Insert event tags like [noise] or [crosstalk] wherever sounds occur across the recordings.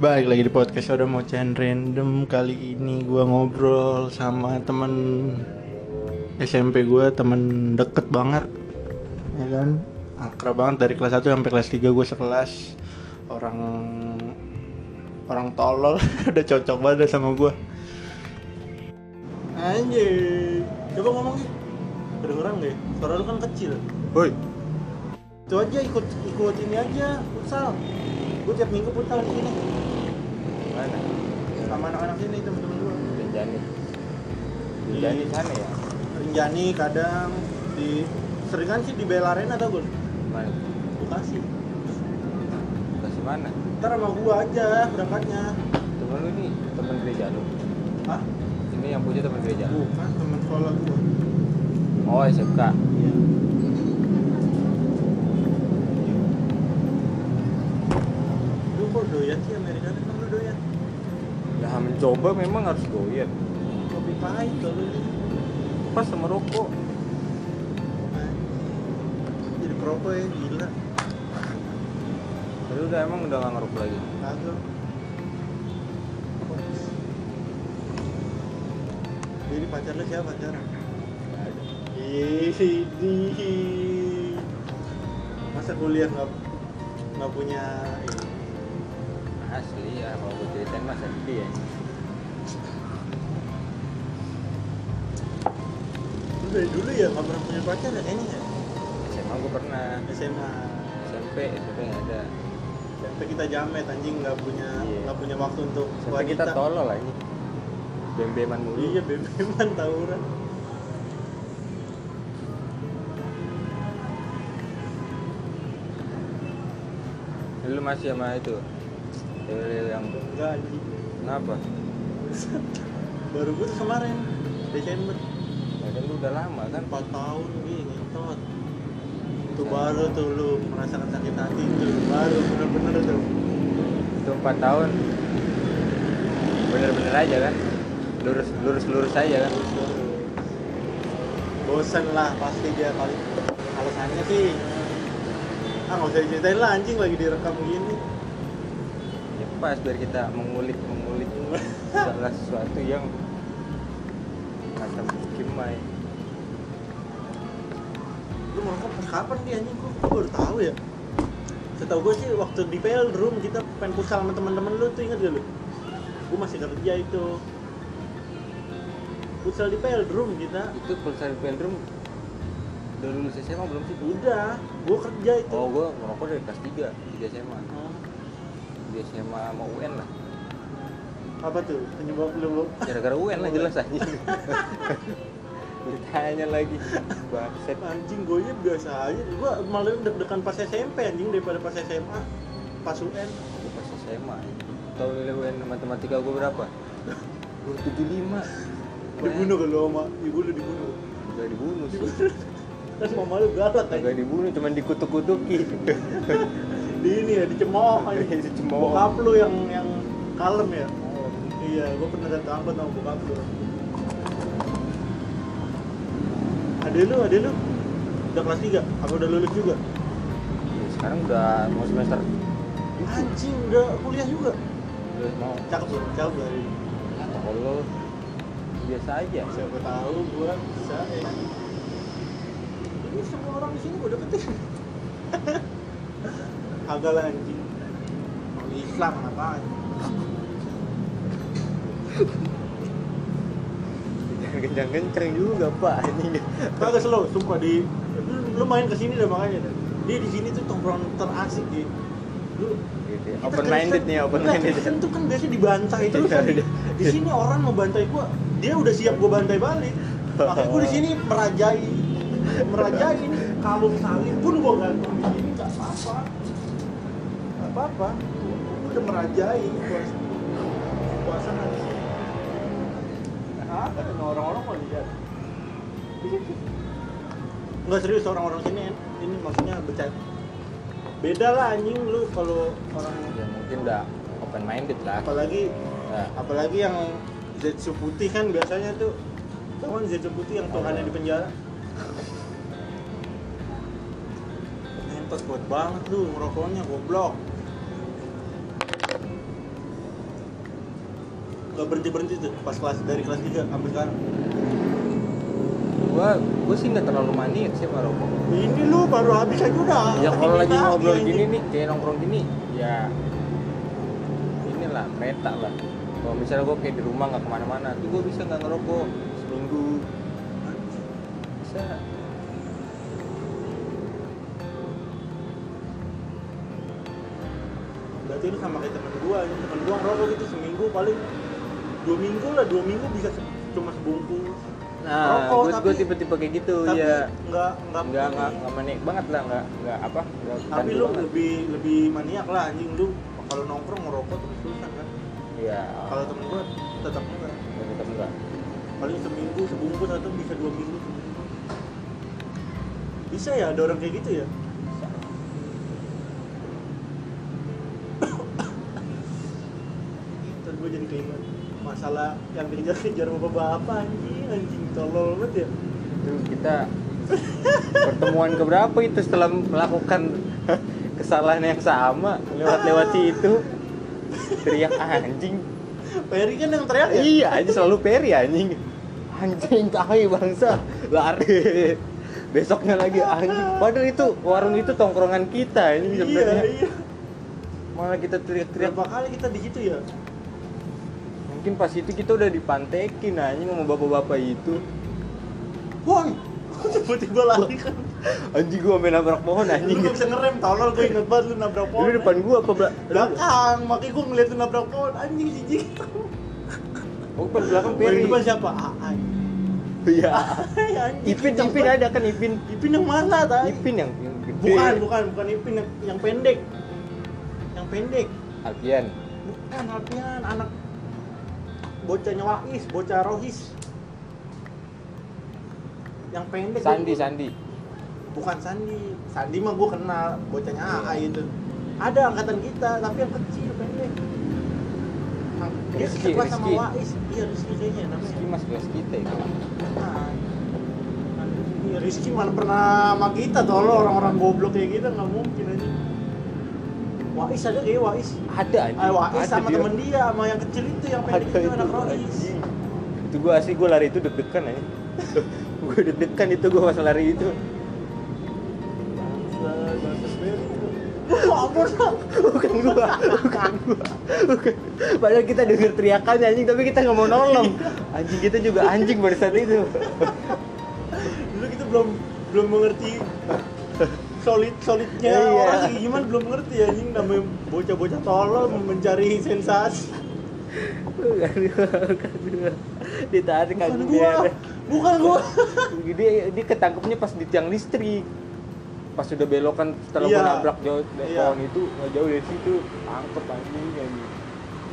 Baik lagi di podcast udah mau chain random. Kali ini gua ngobrol sama temen SMP gua temen deket banget ya kan? Akrab banget dari kelas 1 sampai kelas 3 gue sekelas. Orang orang tolol [laughs] udah cocok banget sama gua. Anjir. Coba ngomong sih kedengeran gak ya? suara lu kan kecil. Woi, itu aja ikut ikut ini aja futsal. Gue tiap minggu futsal di sini mana? sama anak-anak sini temen-temen gue Rinjani. Rinjani sana ya? Rinjani kadang di seringan sih di Bella Arena tau gue Mana? Bekasi Kasih mana? ntar sama gua aja berangkatnya Temen lu nih, temen gereja lu. Hah? Ini yang punya temen gereja. bukan temen sekolah gua Oh, SMK. iya kok doyan sih Amerika emang lu doyan Ya mencoba memang harus doyan. kopi pahit kalau lu Pas sama rokok. jadi perokok ya gila Tapi udah emang udah nggak ngerokok lagi. kagak jadi pacar lu siapa ada. Ini masa kuliah nggak nggak punya ini? Ya, kalau gue ceritain mah sedih ya. Lu dari dulu ya nggak pernah punya pacar ya kayaknya ya? SMA gue pernah. SMA SMP, SMP nggak ada. sampai kita jamet anjing nggak punya Iya. nggak punya waktu untuk Sampai kita tolol aja. Bem-beman mulu. iya bebeman tawuran Lu masih sama itu? Cewek yang anjing kenapa? [laughs] baru gue kemarin Desember Ya kan lu udah lama kan? 4 tahun nih ngetot itu baru tuh lu merasakan sakit hati itu baru bener-bener tuh Itu 4 tahun. Bener-bener aja kan? Lurus lurus lurus aja kan? bosan lah pasti dia kali alasannya sih ah nggak usah diceritain lah anjing lagi direkam gini Pas biar kita mengulik mengulik segala sesuatu yang macam kimai. lu merokok pas kapan dia anjing? Kok gue baru tahu ya. Setahu gue sih waktu di PL room kita pengen futsal sama teman-teman lu tuh inget gak lu? Gue masih kerja itu. Futsal di PL room kita. Itu pulsa Veldrum udah lulus SMA belum sih? udah. Gue kerja itu. Oh, gua ngerokok dari kelas 3 di SMA. Oh, SMA mau UN lah. apa tuh penyebab lu Gara-gara UN lah jelas aja. [laughs] Ditanya lagi. Baset. anjing gue biasa aja gue malah deg-degan pas SMP anjing daripada pas SMA pas UN Gue pas SMA. Tahu nilai UN matematika gue berapa? 275. dibunuh kan lu sama ibu lu dibunuh Gak dibunuh sih. kan mama lu galak Gak anjing dibunuh, cuman dikutuk-kutuki. [laughs] di ini ya dicemooh anjing Dicemooh. bokap lu yang yang kalem ya? Iya gue pernah datang angkot sama bokap lu. Ada lu ada lu? Udah kelas 3 apa udah lulus juga? Sekarang udah mau semester anjing udah kuliah juga? Udah mau. Cakep lu cakep lu hari ini tolol biasa aja. Siapa tahu gua bisa ya ini semua orang di sini gua deketin [laughs] agak lah anjing Orang Islam apaan jangan kencang-kencang juga pak ini kagak slow sumpah di lu, main ke sini dah makanya dah. dia di sini tuh tongkrongan terasik di lu gitu ya. kita open minded Kristen- nih open minded Kristen tuh kan biasa dibantai Iya, kan. iya. di sini orang mau bantai gua dia udah siap gua bantai balik makanya gua di sini merajai merajai ini kalung salib pun gua gantung di sini nggak apa-apa apa-apa. Udah merajai puasa puasa sini apa orang-orang mau lihat. Nggak serius orang-orang sini ini maksudnya bercanda beda lah anjing lu kalau orang ya mungkin udah open minded lah. Apalagi Nah, apalagi yang Zetsu putih kan biasanya tuh kan Zetsu putih yang Tuhannya di penjara. Ngentot kuat banget lu ngerokoknya goblok nggak berhenti berhenti tuh pas kelas dari kelas 3 sampai sekarang. Gua gua sih nggak terlalu maniak sih sama rokok. Ini lu baru habis aja udah. Ya kalau lagi Ini ngobrol lagi, gini nih kayak nongkrong gini ya inilah meta lah. Kalau misalnya gua kayak di rumah nggak ke mana-mana tuh gua bisa nggak ngerokok seminggu. Bisa. Berarti lu sama kayak temen gua ini temen gua ngerokok gitu seminggu paling dua minggu lah dua minggu bisa se- cuma sebungkus. Nah Rokok, gua, gua tapi- tipe-tipe kayak gitu tapi ya nggak nggak nggak nggak nggak maniak banget lah nggak nggak apa nggak tapi lu banget. lebih lebih maniak lah anjing. Lu kalau nongkrong ngerokok terus terusan kan. Iya. Kalau temen gua tetap enggak. Tetap enggak. Paling seminggu sebungkus atau bisa dua minggu bisa ya ada orang kayak gitu ya Ntar gue jadi keinget masalah yang dikejar-kejar bapak-bapak anjing anjing tolol banget ya. Itu kita pertemuan keberapa itu setelah melakukan kesalahan yang sama lewat-lewat situ? Teriak anjing. Peri kan yang teriak ya? Iya aja selalu peri anjing. Anjing tai bangsa lari. Besoknya lagi anjing. Padahal itu warung itu tongkrongan kita ini iya iya. Malah kita teriak-teriak. Berapa kali kita di situ ya mungkin pas itu kita udah dipantekin anjing sama bapak-bapak itu. Woi [laughs] tiba-tiba lari kan. Anjing gua main nabrak pohon lu anjing. gak bisa ngerem tolol gue inget banget lu nabrak pohon lu depan gua apa belakang belakang makanya gue ngeliat lu nabrak pohon anjing jijik. Oh pas belakang peri depan siapa? Aai. iya. [laughs] Ipin, Ipin ada kan Ipin? Ipin yang mana tadi? Ipin yang, Bukan, bukan, bukan Ipin yang, yang pendek. Yang pendek. Alfian. Bukan Alpian, anak bocahnya Wais, bocah Rohis. Yang pendek. Sandi Sandi Bukan Sandi. Sandi mah gue kenal, bocahnya Aai itu. Ada angkatan kita, tapi yang kecil pendek. Ang- Dia Rizky, sekelas sama Rizky. Wais. Iya, Rizky kayaknya namanya. Rizky mas kelas kita itu Nah, Iya, Rizky mana pernah sama kita tolong orang-orang goblok kayak kita nggak mungkin aja. Wais ada kayak Wais. ada anjing. Wais ada sama dia. temen dia sama yang kecil itu yang pendek itu itu anak Rois. itu gua asli gua lari itu deg-degan aja [laughs] gua deg-degan itu gua pas lari itu. Bukan gua bukan gua. Bukan. Padahal kita denger teriakannya anjing tapi kita nggak mau nolong. Anjing kita juga anjing pada saat itu. Dulu kita belum belum mengerti solid solidnya Iya. orang gimana belum mengerti ya anjing namanya bocah-bocah tolol mencari sensasi. bukan gua bukan gua ditarik Bukan gua, dia bukan gua. [laughs] dia dia ketangkepnya pas di tiang listrik pas sudah belokan setelah Iya. gua nabrak jauh dari Iya. pohon itu nggak jauh dari situ tangkep anjing anjing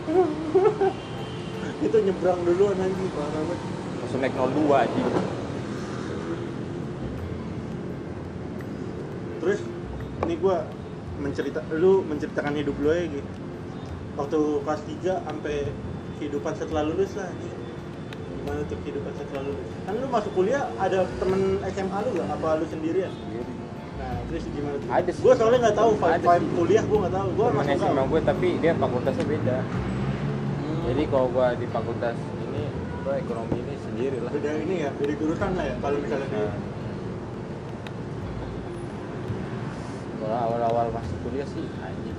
[laughs] Itu nyebrang duluan anjing parah banget. langsung naik 02 anjing Terus ini gua mencerita lu menceritakan hidup lu ya gitu. Waktu kelas 3 sampai kehidupan setelah lulus lah anjing. Gimana tuh kehidupan setelah lulus? Kan lu masuk kuliah ada temen SMA lu gak? Apa lu sendirian? Nah, terus gimana tuh? Ada. Gua soalnya nggak tahu vibe, Ada vibe sih. kuliah gua nggak tahu. Gua temen masuk SMA gue tapi dia fakultasnya beda Hmm. jadi kalau gua di fakultas ini gua ekonomi ini sendiri lah beda ini ya, beda jurusan lah ya kalau misalnya Nah. Kalau awal-awal masuk kuliah sih anjing.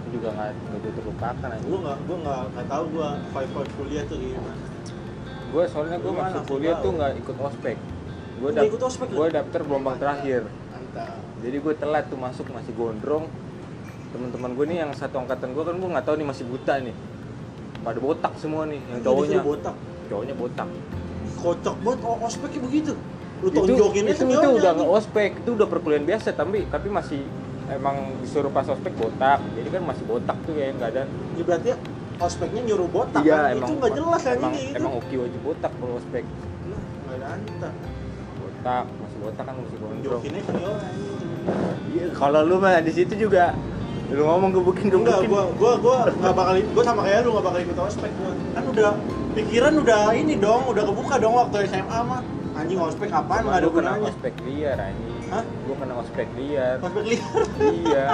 Itu juga nggak bisa terlupakan anjing. Gua nggak gua nggak tahu gua vibe vibe kuliah tuh gimana. gue soalnya gue masuk kuliah tahu. tuh nggak ikut ospek. Gue Nggak ikut ospek gue daftar gelombang terakhir. Mantap. jadi gue telat tuh masuk masih gondrong. Teman-teman gue nih yang satu angkatan gue kan gue nggak tahu nih masih buta nih. Pada botak semua nih yang Anjing, cowoknya. botak. cowoknya botak. Kocok banget ospeknya begitu. Lu itu tonjokin itu, aja itu udah nggak ospek itu udah perkuliahan biasa tapi tapi masih emang disuruh pas ospek botak jadi kan masih botak tuh ya nggak ada Ya berarti ospeknya nyuruh botak iya kan? emang itu nggak jelas anjing emang, gitu. emang oki wajib botak kalau ospek nggak ada antar. botak masih botak kan masih gondrong. Iya, kalau lu mah di situ juga lu ngomong gebukin Enggak, gebukin. gua gua gua nggak bakal gua sama kayak lu nggak bakal ikut ospek gua. Kan udah pikiran udah ini dong, udah kebuka dong waktu SMA mah. Anjing ospek apaan nggak ada gunanya. ospek liar anjing. Hah? Gua kena ospek liar. Ospek liar iya.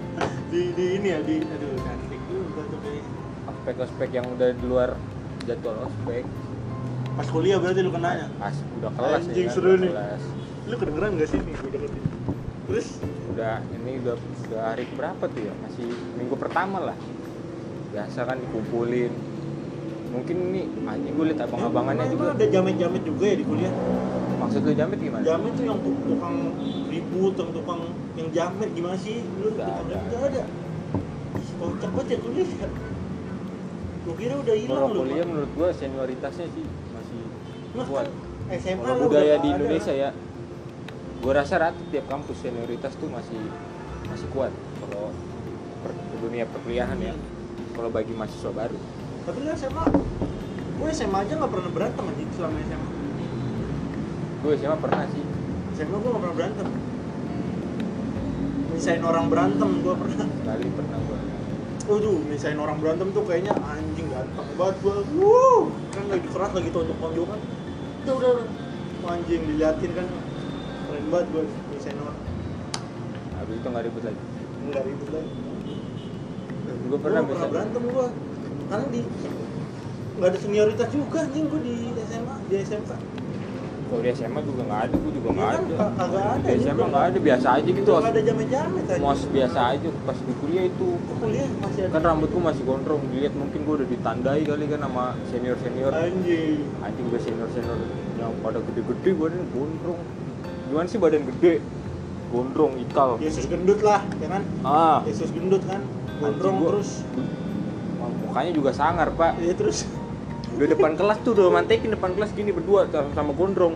[laughs] di di ini ya di aduh cantik juga tuh kayaknya. Ospek-ospek yang udah di luar jadwal ospek Pas kuliah berarti lu kenanya. pas udah kelas Anjing, kan, seru udah nih. kelas. Lu kedengeran gak sih nih gue deketin? Terus udah ini udah, udah hari berapa tuh ya masih minggu pertama lah biasa kan dikumpulin mungkin ini anjing gue liat abang-abangannya juga ada jamet-jamet juga ya di kuliah? Maksud lu jamet gimana Jamet tuh yang tuk- tukang ribut, yang tukang yang jamet gimana sih? Lu tukang ada. ada. Ih, Kocak banget ya kuliah. Gue kira udah hilang kuliah menurut gue senioritasnya sih masih kuat kan SMA kalau budaya di ada. Indonesia ya gue rasa rata tiap kampus senioritas tuh masih masih kuat kalau per, dunia perkuliahan ya kalau bagi mahasiswa baru Tapi lu SMA, gue SMA aja nggak pernah berantem aja selama SMA. Gue SMA pernah sih SMA gue nggak pernah berantem. Misain orang berantem gue pernah. sekali pernah gue Waduh, misain orang berantem tuh kayaknya anjing ganteng banget gue. Wuh, kan lagi keras lagi tonjok-tonjokan. Udah, udah, udah. Anjing diliatin kan. Keren banget gue misain orang. habis itu nggak ribut lagi Enggak ribut lagi. gue pernah Gua bisa berantem gue. Karena di nggak ada senioritas juga anjing gue di SMA, di SMK. Kalau di SMA juga nggak ada gue juga nggak kan, ada ka- kagak ada di SMA juga. nggak ada biasa aja gitu Nggak ada jamet-jamet aja. mos biasa aja pas di kuliah itu kuliah masih ada. kan rambutku masih gondrong dilihat mungkin gue udah ditandai kali kan sama senior senior Anjing. anjing udah senior senior yang pada gede-gede badan gondrong gimana sih badan gede gondrong ikal Yesus gendut lah, ya kan? ah Yesus gendut kan, gondrong gua- terus. mukanya juga sangar pak Iya terus. Udah depan kelas tuh udah mantekin depan kelas gini berdua sama, gondrong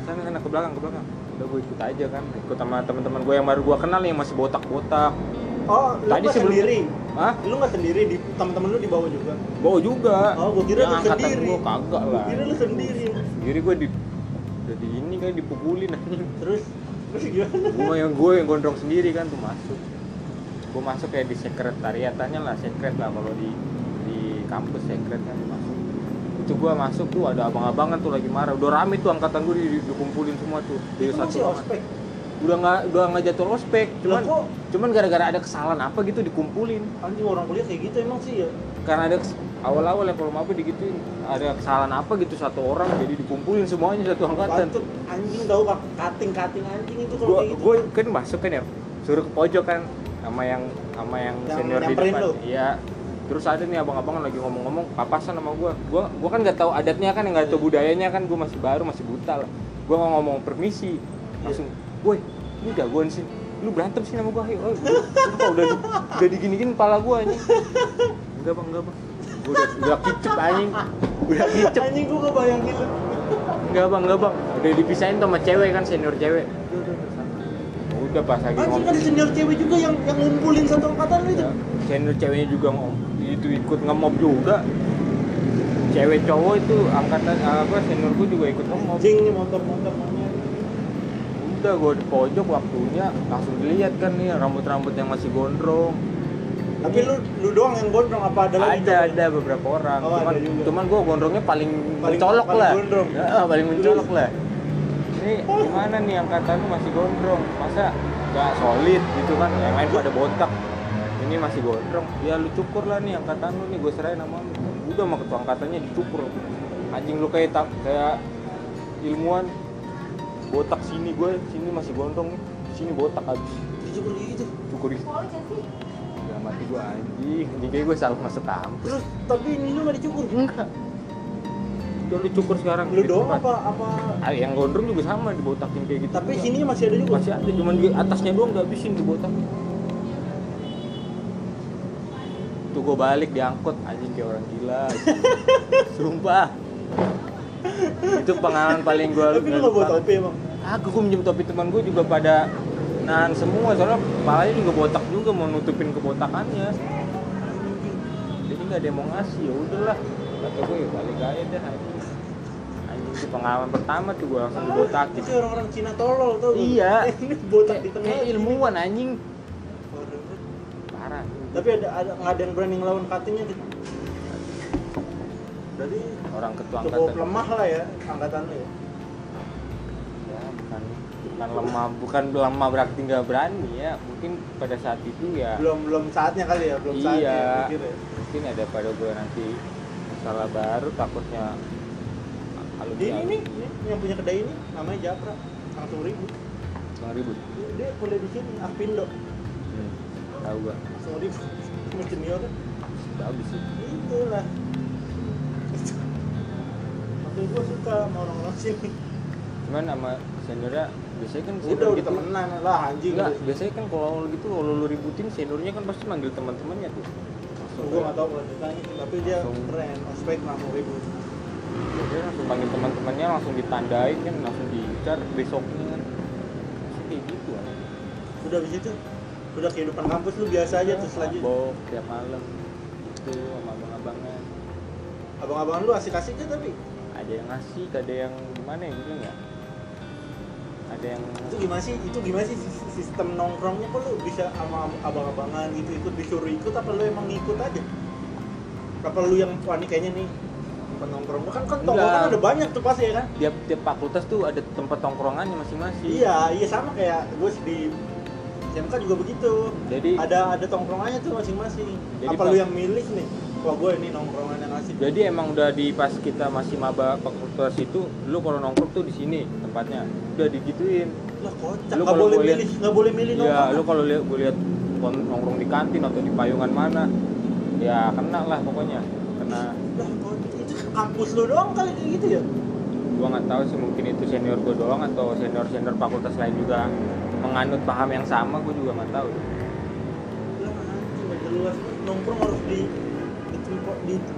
sana sana ke belakang ke belakang udah gue ikut aja kan ikut sama teman-teman gue yang baru gue kenal yang masih botak-botak Oh, lu Tadi sebelum- sendiri? Hah? Lu nggak sendiri di teman-teman lu dibawa juga? bawa juga Oh, gua kira yang lu sendiri. gue kagak Gua lah kira lu sendiri. jadi gue di udah di ini kan dipukulin anjing Terus terus gimana? gue yang gue yang gondrong sendiri kan tuh masuk gue masuk kayak di sekretariatannya lah sekret lah kalau di kampus sekret kan masuk. Itu gue masuk tuh ada abang-abangan tuh lagi marah. Udah rame tuh angkatan gue di, dikumpulin semua tuh. Di satu ospek. udah nggak udah nggak jadwal ospek. Cuman kok? cuman gara-gara ada kesalahan apa gitu dikumpulin. Anjing orang kuliah kayak gitu emang sih ya. karena ada awal-awal yang kalau apa digituin. Ada kesalahan apa gitu satu orang. Jadi dikumpulin semuanya satu angkatan. Patut anjing tahu kak. Kating-kating anjing itu kalau kayak gitu. gue kan masuk kan ya. Suruh ke pojok kan. Sama yang sama yang, Yang senior di depan. iya terus ada nih abang-abang lagi ngomong-ngomong papasan sama gue gue gue kan nggak tahu adatnya kan nggak tahu budayanya kan gue masih baru masih buta lah. Gue ngomong permisi langsung woi lu jagoan sih. Lu berantem sih sama gue ayo. Sumpah, udah udah digini-gini kepala gue anjing. Enggak bang enggak bang. Gue udah udah kicep anjing. Udah kicep. Anjing gua gak bayangin lu. enggak bang enggak bang. Udah dipisahin sama cewek kan senior cewek. Udah pas lagi Anjing ngomong ada senior cewek juga yang yang ngumpulin satu angkatan itu. Ya, senior ceweknya juga ngom itu ikut ngemob juga. Cewek cowok itu angkatan apa seniorku juga ikut ngemob. Nih motor-motor udah gue di pojok waktunya langsung dilihat kan nih rambut-rambut yang masih gondrong. Tapi lu lu doang yang gondrong apa ada lagi? ada ada beberapa orang. Oh, cuman ada juga. cuman gue gondrongnya paling, Paling- mencolok paling lah. gondrong. Ya, paling mencolok lah. Ini gimana nih angkatan lu masih gondrong? Masa gak solid gitu kan? Yang lain pada botak ini masih gondrong. Ya lu cukur lah nih angkatan lu nih gue serahin sama lu. Udah sama ketua angkatannya dicukur. Anjing lu kayak tak kayak ilmuwan. Botak sini gue sini masih gondrong nih. Sini botak habis Dicukur kayak gitu. cukur di Udah mati gue anjing. Anjing kayak gue salah masuk kampus. Terus tapi ini lu gak dicukur? enggak. Udah lu cukur sekarang Lu doang apa apa? Ah, yang gondrong juga sama dibotakin kayak gitu Tapi sininya masih ada juga. masih ada cuman di atasnya doang udah habisin dibotakin tuh gue balik diangkut. Anjing kayak orang gila. Sumpah. Itu pengalaman paling gue Tapi lu gak bawa topi emang. aku gue minjem topi teman gue juga pada nahan semua. Soalnya kepalanya juga botak juga mau nutupin kebotakannya. Jadi nggak ada yang mau ngasih. Ya udahlah. Kata gue ya balik aja dah anjing. Anjing itu pengalaman pertama tuh gue langsung dibotakin. Itu orang-orang Cina tolol tuh. Iya. [laughs] Botak di tengah. ilmuwan anjing Tapi ada ada nggak ada yang berani ngelawan cuttingnya gitu. Berarti orang ketua cukup angkatan lemah lah ya angkatan lu ya. ya bukan bukan lemah bukan lemah berarti nggak berani ya mungkin pada saat itu ya Belum belum saatnya kali ya, belum saatnya iya mikir ya. mungkin ada pada gue nanti masalah baru takutnya kalau ini nih ini, yang punya kedai ini namanya Japra langsung ribut bang ribut dia kuliah di sini Apindo hmm. tahu gua langsung ribut sama junior kan bagus sih. Itulah maksud gua suka sama orang-orang sini. Cuman sama seniornya biasanya kan udah senior udah gitu. temenan lah anjing. Enggak biasanya kan kalau gitu kalau lu ributin seniornya kan pasti manggil teman-temannya tuh. Gue gak tau kalau ditanya tapi dia Langsung. keren ospek langsung ribut. Dia langsung panggil teman-temannya langsung ditandain kan langsung diincar besoknya kan. Kayak gitu kan udah di situ udah kehidupan kampus lu biasa aja terus lanjut. Mabok tiap malam. Itu sama abang-abangan. Abang-abangan lu asik-asik aja tapi. Ada yang ngasih ada yang gimana ya? Bilang ya? Ada yang itu gimana sih? Itu gimana sih sis- sistem nongkrongnya? Kok lu bisa sama abang-abangan gitu? Ikut disuruh ikut apa lu emang ngikut aja? Apa lu yang wah ini kayaknya nih tempat nongkrong kan kan tongkrong Enggak. kan ada banyak tuh pasti ya kan? Tiap tiap fakultas tuh ada tempat tongkrongannya masing-masing. Iya iya sama kayak gue di SMK juga begitu. Jadi ada ada tongkrongannya tuh masing-masing. Apa pas- lu yang milih nih? Wah gue ini nongkrongan yang asik. Jadi emang udah di pas kita masih maba fakultas itu lu kalau nongkrong tuh di sini tempatnya. Udah digituin. Lah kocak. Lu nggak kalau boleh liat- milih nggak boleh milih ya nongkrong. lu kalau lihat gue lihat nongkrong di kantin atau di payungan mana ya kena lah pokoknya. Kena. Lah kocak. Itu kampus lu doang kali kayak gitu ya? Gua nggak tahu sih mungkin itu senior gua doang atau senior senior fakultas lain juga menganut paham yang sama gua juga nggak tahu. Nggak jelas nongkrong harus di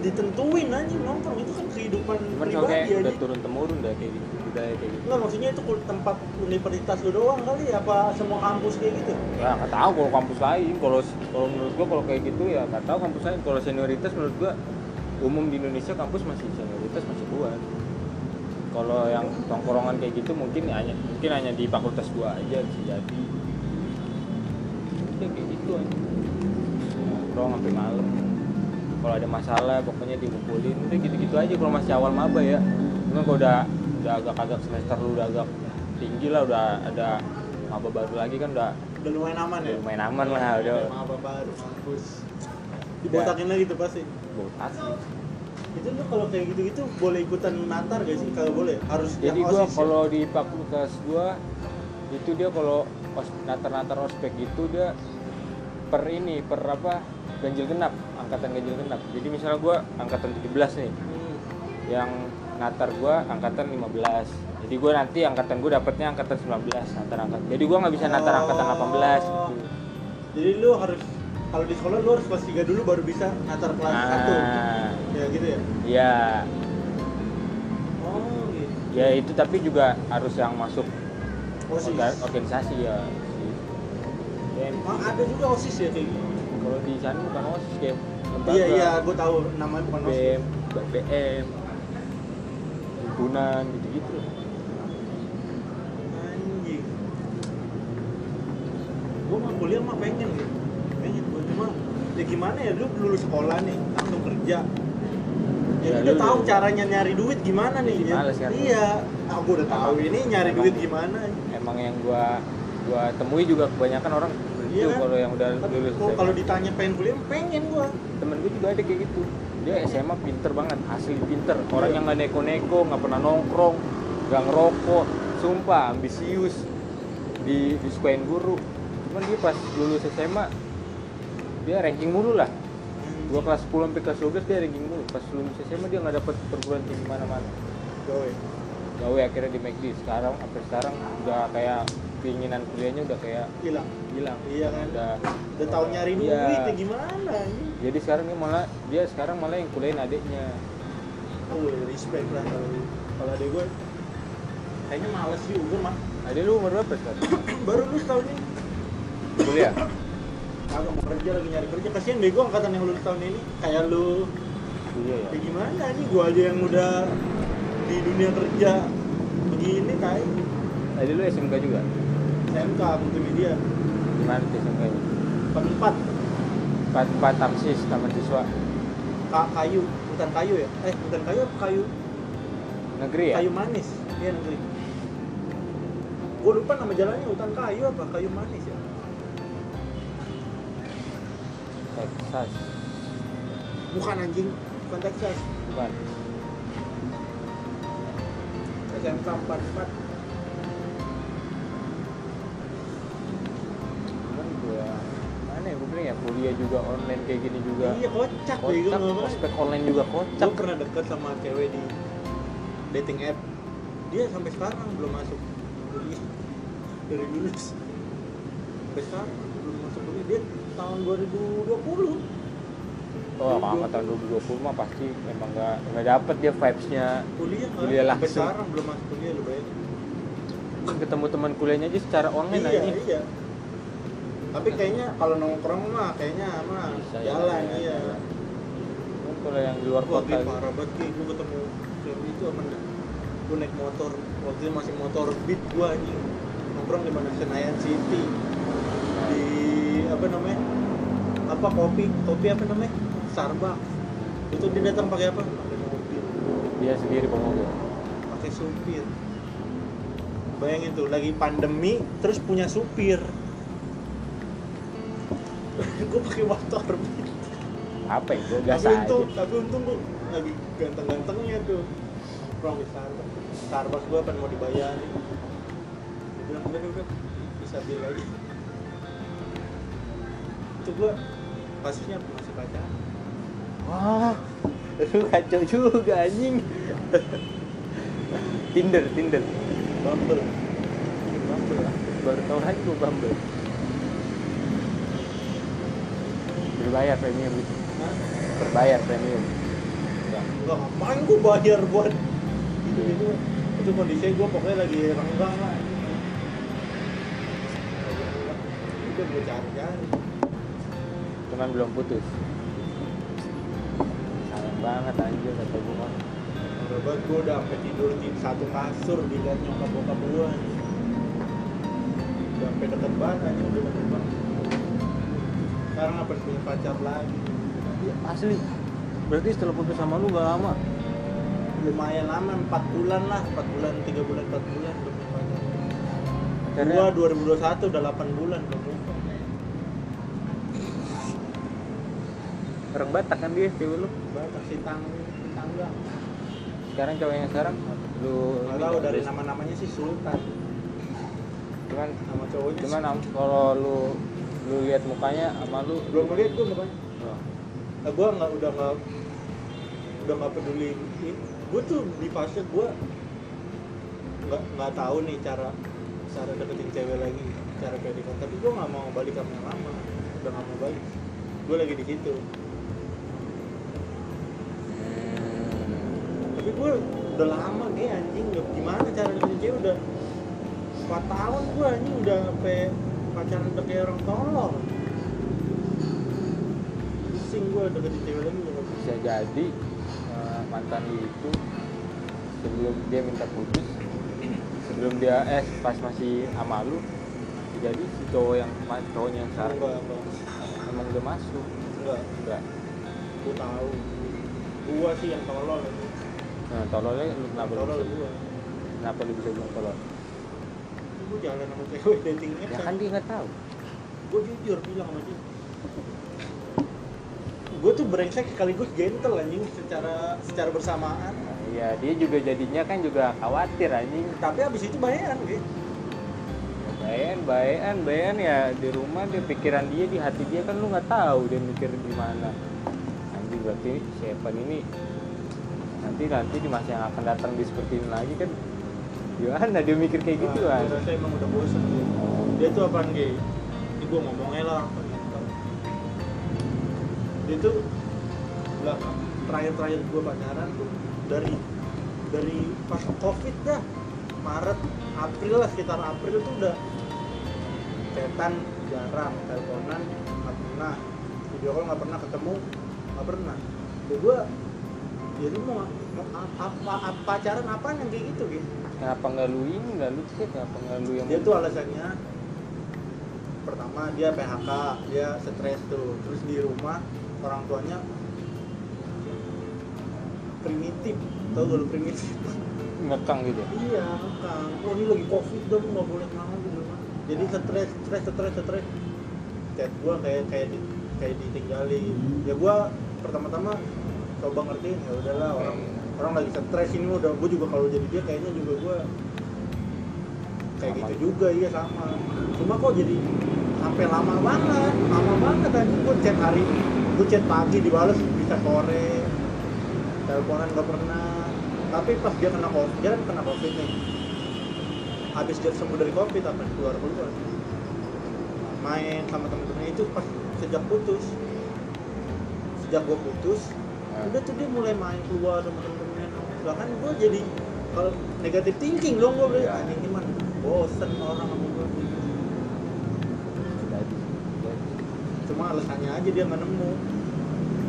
ditentuin anjing nongkrong. Itu kan kehidupan cuman pribadi kayak aja udah turun temurun dah kayak gitu budaya kayak gitu. Enggak maksudnya itu tempat universitas lu doang kali apa semua kampus kayak gitu? Ya nggak tahu kalau kampus lain. Kalau kalau menurut gua kalau kayak gitu ya nggak tahu kampus lain. Kalau senioritas menurut gua umum di Indonesia kampus masih senioritas masih kuat kalau yang tongkrongan kayak gitu mungkin hanya mungkin hanya di fakultas gua aja bisa jadi ya kayak gitu aja. Nongkrong sampai malam. Kalau ada masalah pokoknya dimukulin. Udah gitu-gitu aja kalau masih awal maba ya. Cuma kalau udah udah agak-agak semester lu udah agak tinggi lah udah ada maba baru lagi kan udah udah lumayan aman ya? lumayan aman lah udah. apa baru kampus dibotakin lagi tuh pasti? Botak sih itu lu kalau kayak gitu-gitu boleh ikutan natar gak sih kalau boleh harus jadi OSIS ya? kalau di fakultas gua itu dia kalau natar-natar ospek itu dia per ini per apa ganjil genap angkatan ganjil genap jadi misalnya gua angkatan 17 nih Hmm. yang natar gua angkatan 15 jadi gua nanti angkatan gua dapatnya angkatan 19 natar angkatan jadi gua nggak bisa natar angkatan 18 Oh. gitu. jadi lu harus kalau di sekolah lu harus kelas 3 dulu baru bisa natar kelas 1 nah ya gitu ya? Ya oh gitu. Ya itu tapi juga harus yang masuk OSIS. orga- organisasi ya. Ya, Oh, ada juga OSIS ya kayak gitu? Kalau di sana bukan osis kayak lembaga. Iya iya gue tahu namanya bukan OSIS. BM himpunan gitu gitu anjing. Gue mah kuliah mah pengen gitu ya gimana ya lu lulus sekolah nih langsung kerja. Ya, Ya, udah tahu caranya nyari duit gimana nih ya, kan? iya aku udah tahu ini nyari Emang. duit gimana. emang yang gua gua temui juga kebanyakan orang Iya. kan? kalau yang udah Tapi lulus kalau ditanya pengen kuliah pengen gua. Temen gue juga ada kayak gitu. Dia SMA pinter banget asli pinter. Orang Iya. yang nggak neko-neko nggak pernah nongkrong nggak ngerokok. Sumpah ambisius. Di disukain guru. Cuman dia pas lulus SMA dia ranking mulu lah. Gua kelas 10 sampai kelas 12 dia ranking mulu. Pas lulus SMA dia nggak dapet perguruan tinggi mana-mana. Gawe. Gawe akhirnya di McD sekarang sampai sekarang udah kayak keinginan kuliahnya udah kayak hilang. hilang. Iya kan? Udah udah tahu nyari Iya. ya gimana ini jadi sekarang dia malah dia sekarang malah yang kuliahin adiknya. Oh respect lah kalau kalau ada gue kayaknya males juga mah. Adik lu umur berapa sekarang? [coughs] Baru lulus tahun ini. Kuliah [coughs] agak mau kerja lagi nyari kerja. Kasihan bego angkatan yang lulus tahun ini. Kayak lu. Kuliah ya kayak gimana nih gua aja yang udah di dunia kerja begini kai adik lu SMK juga? SMK multimedia gimana tuh SMK nya keempat empat empat tamsis taman siswa. Ka- kayu. Bukan kayu ya? Eh bukan kayu apa kayu? Negeri ya? Kayu manis. Iya negeri. Gua lupa nama jalannya hutan kayu apa? Kayu manis Texas. Bukan anjing. Bukan Texas. Bukan. SMK 44 cuman gua mana ya gue ya kuliah juga online kayak gini juga. Iya kocak gue kocak ospek online juga gue kocak. pernah deket sama cewek di dating app. Dia sampai sekarang belum masuk kuliah. Dari lulus. Sampai sekarang belum masuk kuliah. Dia tahun 2020 Oh, kalau angkatan 2020 mah pasti memang nggak nggak dapet dia vibes-nya. Kuliah Kuliah sampai langsung. sekarang belum masuk kuliah lu bayangin ketemu teman kuliahnya aja secara online iya aja. iya. Tapi kayaknya kalau nongkrong mah kayaknya mah Bisa, jalan ya, iya. Ya. Cuman Kalau yang di luar Wah, kota Gi, parah banget Gi. gue ketemu cewek itu apa gue naik motor waktu itu masih motor beat gue anjing. Nongkrong di mana? Senayan City. Di apa namanya apa kopi? Kopi apa namanya? Starbucks itu dia datang pakai apa? Pakai mobil dia sendiri pemobil. pakai supir. Bayangin tuh lagi pandemi terus punya supir. [laughs] Gue pakai motor. Apa ya? Gue tapi biasa aja. untung tapi untung gue lagi ganteng-gantengnya tuh. Nongkrong di Starbucks Starbucks gue kan mau dibayarin dia bilang udah udah bisa bil aja itu gue kasusnya masih pacaran Wah, lu kacau juga anjing. Tinder, Tinder. Bumble Bumble lah. Baru tahu aja gue Bumble. Berbayar premium gitu. Berbayar premium. Enggak, enggak ngapain gue bayar buat itu itu itu kondisinya gue pokoknya lagi renggang lah Lagi udah gue cari-cari Cuman belum putus. Sayang banget anjir kata gue mah. banget gue udah sampai tidur di satu kasur dilihat nyokap bokap gue udah sampai deket banget aja udah deket banget sekarang apa punya pacar lagi Iya, asli. Berarti setelah putus sama lu gak lama. lumayan lama 4 bulan lah 4 bulan 3 bulan 4 bulan udah punya pacar Karena gua 2021 udah 8 bulan udah orang Batak kan dia cewek lu. Batak si tang tangga. Sekarang cowoknya sekarang? Lu nggak tahu dari nama-namanya sih Sultan. Cuman nama cowoknya cuman kalau lu lu lihat mukanya sama lu belum ngeliat gue mukanya. Oh, nah, gue nggak udah nggak udah nggak peduli. Gue tuh di fase gue nggak nggak tahu nih cara cara deketin cewek lagi cara PDKT tapi gue nggak mau balik sama yang lama. Udah nggak mau balik. Gue lagi di situ tapi gue udah lama nih anjing. Udah gimana cara deketin cewek? Udah 4 tahun gue anjing. Udah sampai pacaran udah kayak orang tolol. Pusing gue deketin cewek lagi udah nggak bisa. jadi eh, mantan itu sebelum dia minta putus sebelum dia eh pas masih sama lu jadi si cowok yang cowoknya yang sekarang enggak enggak. emang udah masuk. Enggak. Enggak. Gue tahu. Gue sih yang tolol anjing. Nah tololnya kenapa lu tolol bisa gue kenapa lu bisa bilang tolol? Gue jalan sama cewek dating apps ya kan? dia nggak tahu. Gue jujur bilang sama dia. Gue tuh brengsek sekaligus gentle anjing secara secara bersamaan. Iya, dia juga jadinya kan juga khawatir anjing. tapi abis itu bayaran gitu Bayan, bayan, bayan ya di rumah dia pikiran dia di hati dia kan lu nggak tahu dia mikir di mana. Anjing berarti si Evan ini nanti nanti di masa yang akan datang dia seperti ini lagi kan gimana dia mikir kayak gitu Nah, kan? rasa emang udah bosen dia dia tuh apaan gay ini gue ngomongnya lah apa gitu. Dia tuh lah terakhir-terakhir gue pacaran tuh dari dari pas covid dah Maret April lah sekitar April tuh udah cetan jarang teleponan nggak pernah. Video call nggak pernah ketemu nggak pernah. Ya gue jadi mau, mau apa, apa pacaran apa yang kayak gitu gitu kenapa nggak lu ini nggak lu sih kenapa nggak lu yang dia tuh alasannya pertama dia PHK dia stres tuh. Terus di rumah orang tuanya primitif. Tau gak lu primitif? Ngekang gitu iya kan oh ini lagi covid dong nggak boleh ke mana di rumah. Jadi stres stres stres stres. Chat gua kayak kayak di, kayak ditinggalin. Ya gua pertama-tama coba ngertiin ya udahlah orang orang lagi stres ini udah gue juga kalau jadi dia kayaknya juga gue kayak Sama. gitu juga iya sama. Cuma kok jadi sampai lama banget lama banget tadi gue chat hari gue chat pagi dibalas bisa sore teleponan gak pernah. Tapi pas dia kena covid dia kan kena covid nih. Habis dia sembuh dari covid apa keluar keluar. Main sama temen-temen itu pas sejak putus. Sejak gue putus. Udah tuh dia mulai main keluar sama temen-temennya. Bahkan gue jadi kalau negatif thinking dong gue bilang "Ah, ini gimana bosen orang sama gue cuma alasannya aja dia nggak nemu.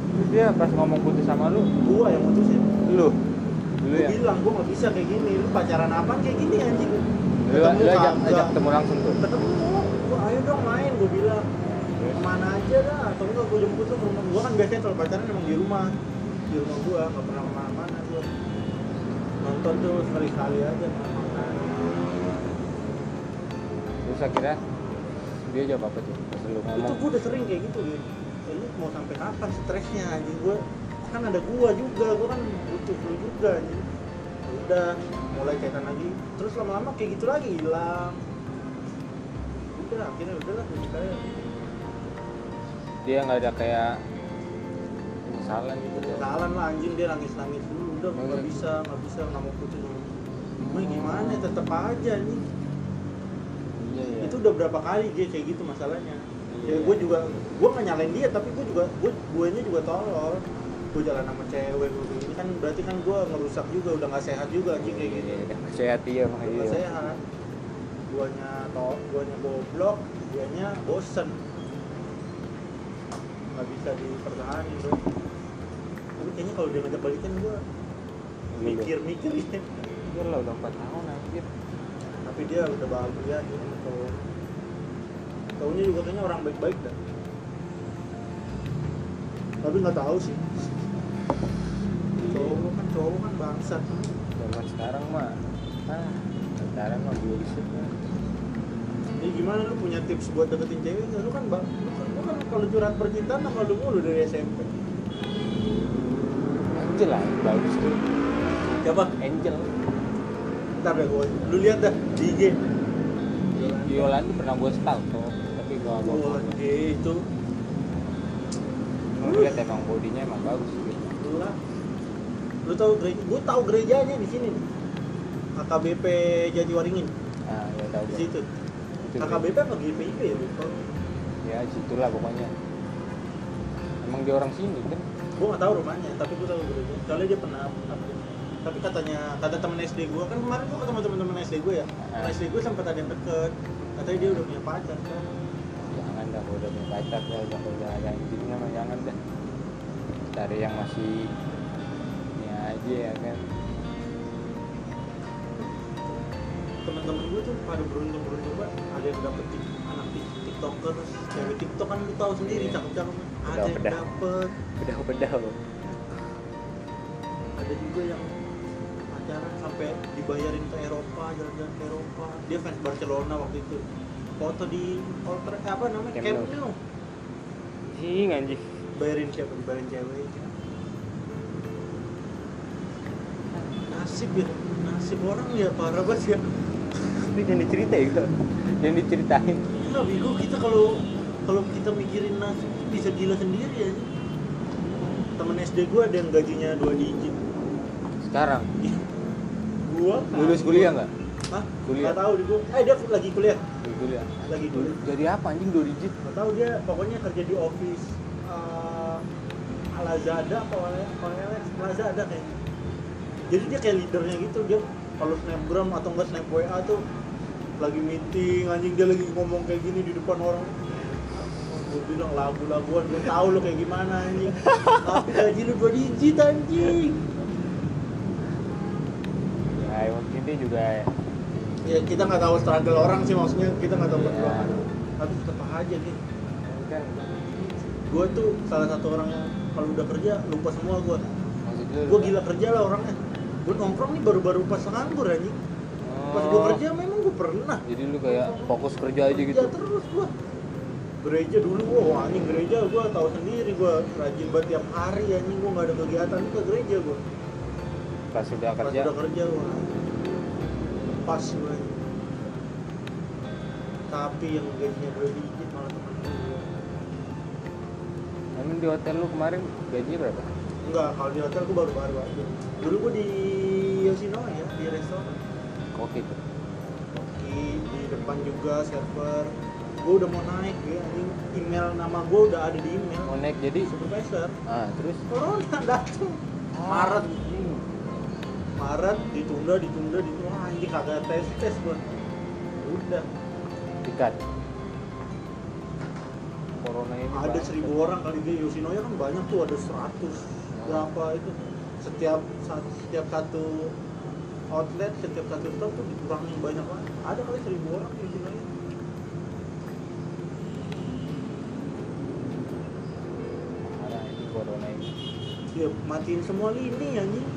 Terus dia pas ngomong putus sama lu, gue yang mutusin. Lu, lu ya, bilang gue nggak bisa kayak gini. Lu pacaran apa kayak gini anjing? Lu, ajak, ajak ketemu langsung tuh. ketemu. Gue ayo dong main gue bilang. Ke mana aja dah? Atau enggak gue jemput lu ke rumah. Gue kan biasanya kalau pacaran emang di rumah di rumah gue nggak pernah ke mana-mana gue nonton tuh sekali-kali aja makan terus akhirnya dia jawab apa tuh? Pas lu itu ngomong, gue udah sering kayak gitu gitu ini mau sampai kapan stresnya anjing? Gue kan ada gua juga gua kan butuh lu juga anjing. Ya udah mulai chatan lagi. Terus lama-lama kayak gitu lagi hilang. Udah akhirnya udahlah kayak dia nggak ada kayak penyesalan gitu kesalan lah anjing dia nangis nangis dulu. Udah nggak Hmm. bisa nggak bisa nggak mau putus Cuma gimana tetep aja anjing. Iya ya. itu udah berapa kali dia kayak gitu masalahnya. Iya. ya gue juga gue nggak nyalain dia tapi gue juga gue gue juga tolol. Gue jalan sama cewek gue begini kan berarti kan gue ngerusak juga udah nggak sehat juga anjing kayak Iya, udah sehat iya makanya nggak iya. sehat. Guanya to guanya goblok guanya bosen. Nggak bisa dipertahankan kayaknya kalau dia ngajak balikan gue mikir mikir ya. Iya lah udah 4 tahun anjir. tapi dia udah bahagia gitu sama cowok cowoknya juga kayaknya orang baik-baik dah. Tapi nggak tahu sih. Cowok kan cowok kan bangsat. Zaman sekarang mah ah, pacaran mah bullshit lah. jadi gimana lu punya tips buat deketin cewek lu kan bang lu kan, lu kan kalau curhat percintaan sama lu mulu dari SMP Angel lah, bagus tuh. siapa Angel. ntar deh gue lu lihat dah di IG Yolanda pernah gue stalk kok, tapi gue gak mau. itu Gue liat emang bodinya emang bagus gitu. lu lah lu tahu gereja gue tahu gerejanya di sini nih AKBP Jatiwaringin Nah, ya tahu di situ Itu AKBP apa GPIP ya lupa Ya, situlah pokoknya. Emang dia orang sini kan? Gue nggak tahu rumahnya tapi gue tahu gereja soalnya dia pernah update. tapi katanya kata temen SD gue kan kemarin gue ketemu temen-temen SD gue ya temen. SD gue sempat ada yang deket katanya dia udah punya pacar kan Jangan dah, udah punya pacar dah, udah udah ada anjingnya mah jangan dah. Cari yang masih ini aja ya kan. temen-temen gue tuh pada beruntung beruntung banget ada yang dapet anak tik- tiktoker cewek tiktok kan lu tahu sendiri Iya. cakep-cakep ada yang Bedah-bedah. dapet Bedah-bedah ada juga yang pacaran sampai dibayarin ke Eropa jalan-jalan ke Eropa dia fans Barcelona waktu itu foto di Old Tra- apa namanya Camp Nou. Nou Anjing anjing. bayarin siapa dibayarin cewek nasib ya nasib orang ya parah banget ya Ini jangan diceritain kok. Jangan diceritain. gila bego kita kalau kalau kita mikirin nasib bisa gila sendiri ya temen SD gue ada yang gajinya dua digit Sekarang gua lulus kuliah nggak? Hah? Kuliah. Nggak tahu di gua. Eh dia lagi kuliah. Kuliah. Lagi kuliah. Jadi apa anjing 2 digit? Nggak tahu dia pokoknya kerja di office uh, Lazada apa OLX Lazada kayaknya. Jadi dia kayak leadernya gitu dia kalau snapgram atau enggak snap WA tuh lagi meeting anjing dia lagi ngomong kayak gini di depan orang bilang lagu-laguan gue tahu lo kayak gimana anjing. Tapi gaji lu dua digit anjing. Ya, emang ini juga ya. Kita nggak tahu struggle orang sih maksudnya kita nggak tahu perjuangan tapi tetap aja nih kan. Gue tuh salah satu orang yang kalau udah kerja lupa semua gue gue gila kerja lah orangnya. Gue nongkrong nih baru-baru pas nganggur anjing. Pas gue Oh, kerja memang gue pernah. Jadi lu kayak fokus kerja aja kerja gitu. terus gue gereja dulu wah anjing gereja gue tahu sendiri gue rajin banget tiap hari anjing gue nggak ada kegiatan ke gereja gue pas sudah pas kerja? udah kerja gue pas gue tapi yang gajinya dua digit malah temen gue emang di hotel lu kemarin gajinya berapa? Enggak kalau di hotel gue baru baru aja. Dulu gue di Yoshinoya ya di restoran. Oke tuh. Di, di depan juga server gue udah mau naik ya email nama gue udah ada di email. Mau naik jadi? Supervisor. Ah terus? Corona [laughs] datang Maret anjing. Maret ditunda ditunda ditunda. Wah, anjing kagak tes tes gue udah. Dikat. Corona ini ada seribu orang kali dia. Yoshinoya kan banyak tuh ada seratus. Berapa itu? Setiap satu setiap satu outlet setiap satu store tuh dikurangin banyak banget. Ada kali seribu orang di Yoshinoya Parah ini corona ini dia matiin semua lini anjing.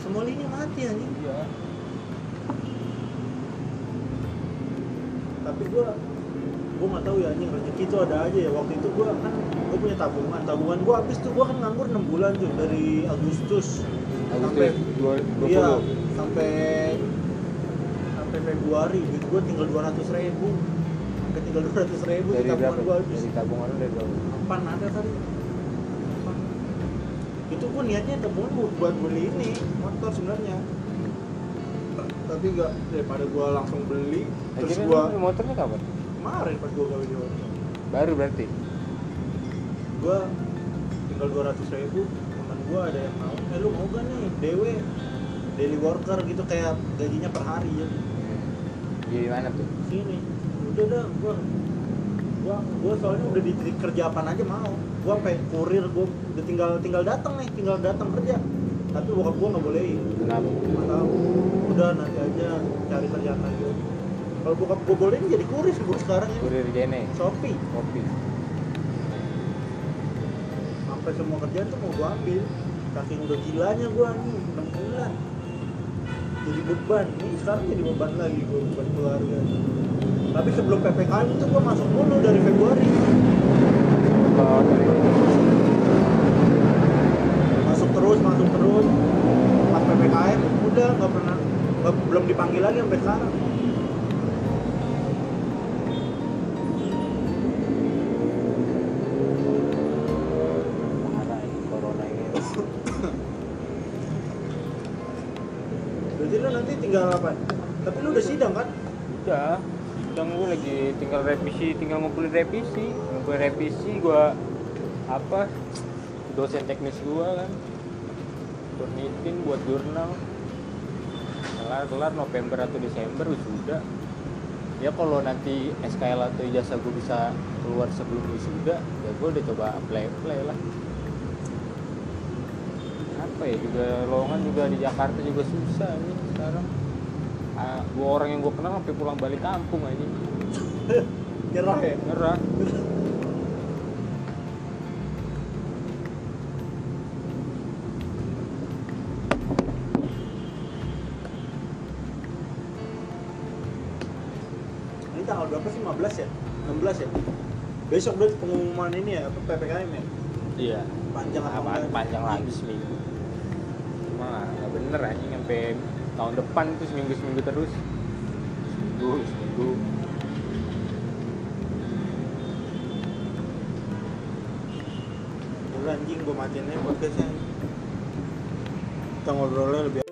Semua lini mati anjing. Iya. Tapi gua gua nggak tahu ya anjing. Rezeki itu ada aja ya. Waktu itu gua kan gua punya tabungan. Tabungan gua habis tuh gua kan nganggur 6 bulan tuh dari Agustus sampai Agustus dua dua iya sampai sampai Februari. Gitu gua tinggal 200 ribu. Sampai tinggal 200 ribu dari tabungan gua habis. Dari tabungan lu dari berapa? Apaan ada Apaan? Itu gua niatnya tabungan buat, buat beli ini motor sebenarnya. Tapi enggak daripada gua langsung beli terus Akhirnya gua lu motornya kapan? Kemarin pas gua di motor baru berarti? Gua tinggal 200 ribu teman gua ada yang mau. Eh lu mau gak nih? DW daily worker gitu kayak gajinya per hari ya. Di mana tuh? Sini. Udah dah gua gua gua soalnya udah di kerja apaan aja mau gua sampai kurir gua udah tinggal tinggal datang nih tinggal datang kerja. Tapi bokap gua nggak bolehin. Kenapa? Nggak tahu. Udah nanti aja cari kerjaan lagi. Kalau bokap gua bolehin jadi kurir gua sekarang ini kurir jene Shopee. Kopi sampai semua kerjaan tuh mau gua ambil. Saking udah gilanya gua nih 6 bulan jadi beban. Ini sekarang jadi beban lagi gua beban keluarga. Tapi sebelum ppkm itu gua masuk dulu dari Februari masuk terus masuk terus. Pas ppkm udah nggak pernah nggak- belum dipanggil lagi sampai sekarang. Berarti nanti tinggal apa? Tapi lu udah sidang kan? Udah. Sedang gue lagi tinggal revisi tinggal ngumpulin revisi ngumpulin revisi gue apa dosen teknis gue kan. Turnitin buat jurnal. Kelar kelar November atau Desember sudah ya kalau nanti SKL atau ijazah gue bisa keluar sebelum wisuda ya gue udah coba apply apply lah. Apa ya juga lowongan juga di Jakarta juga susah nih sekarang. Ah, dua orang yang gue kenal sampai pulang balik kampung aja. [laughs] Nyerah ya? Nyerah berapa sih 15 ya? 16 ya? Besok berarti pengumuman ini ya apa ppkm ya? Iya. Panjang apa panjang lagi seminggu? Cuma nggak bener anjing sampai tahun depan tuh seminggu seminggu terus. Seminggu seminggu. Udah anjing gue matiin aja podcastnya. Kita ngobrolnya lebih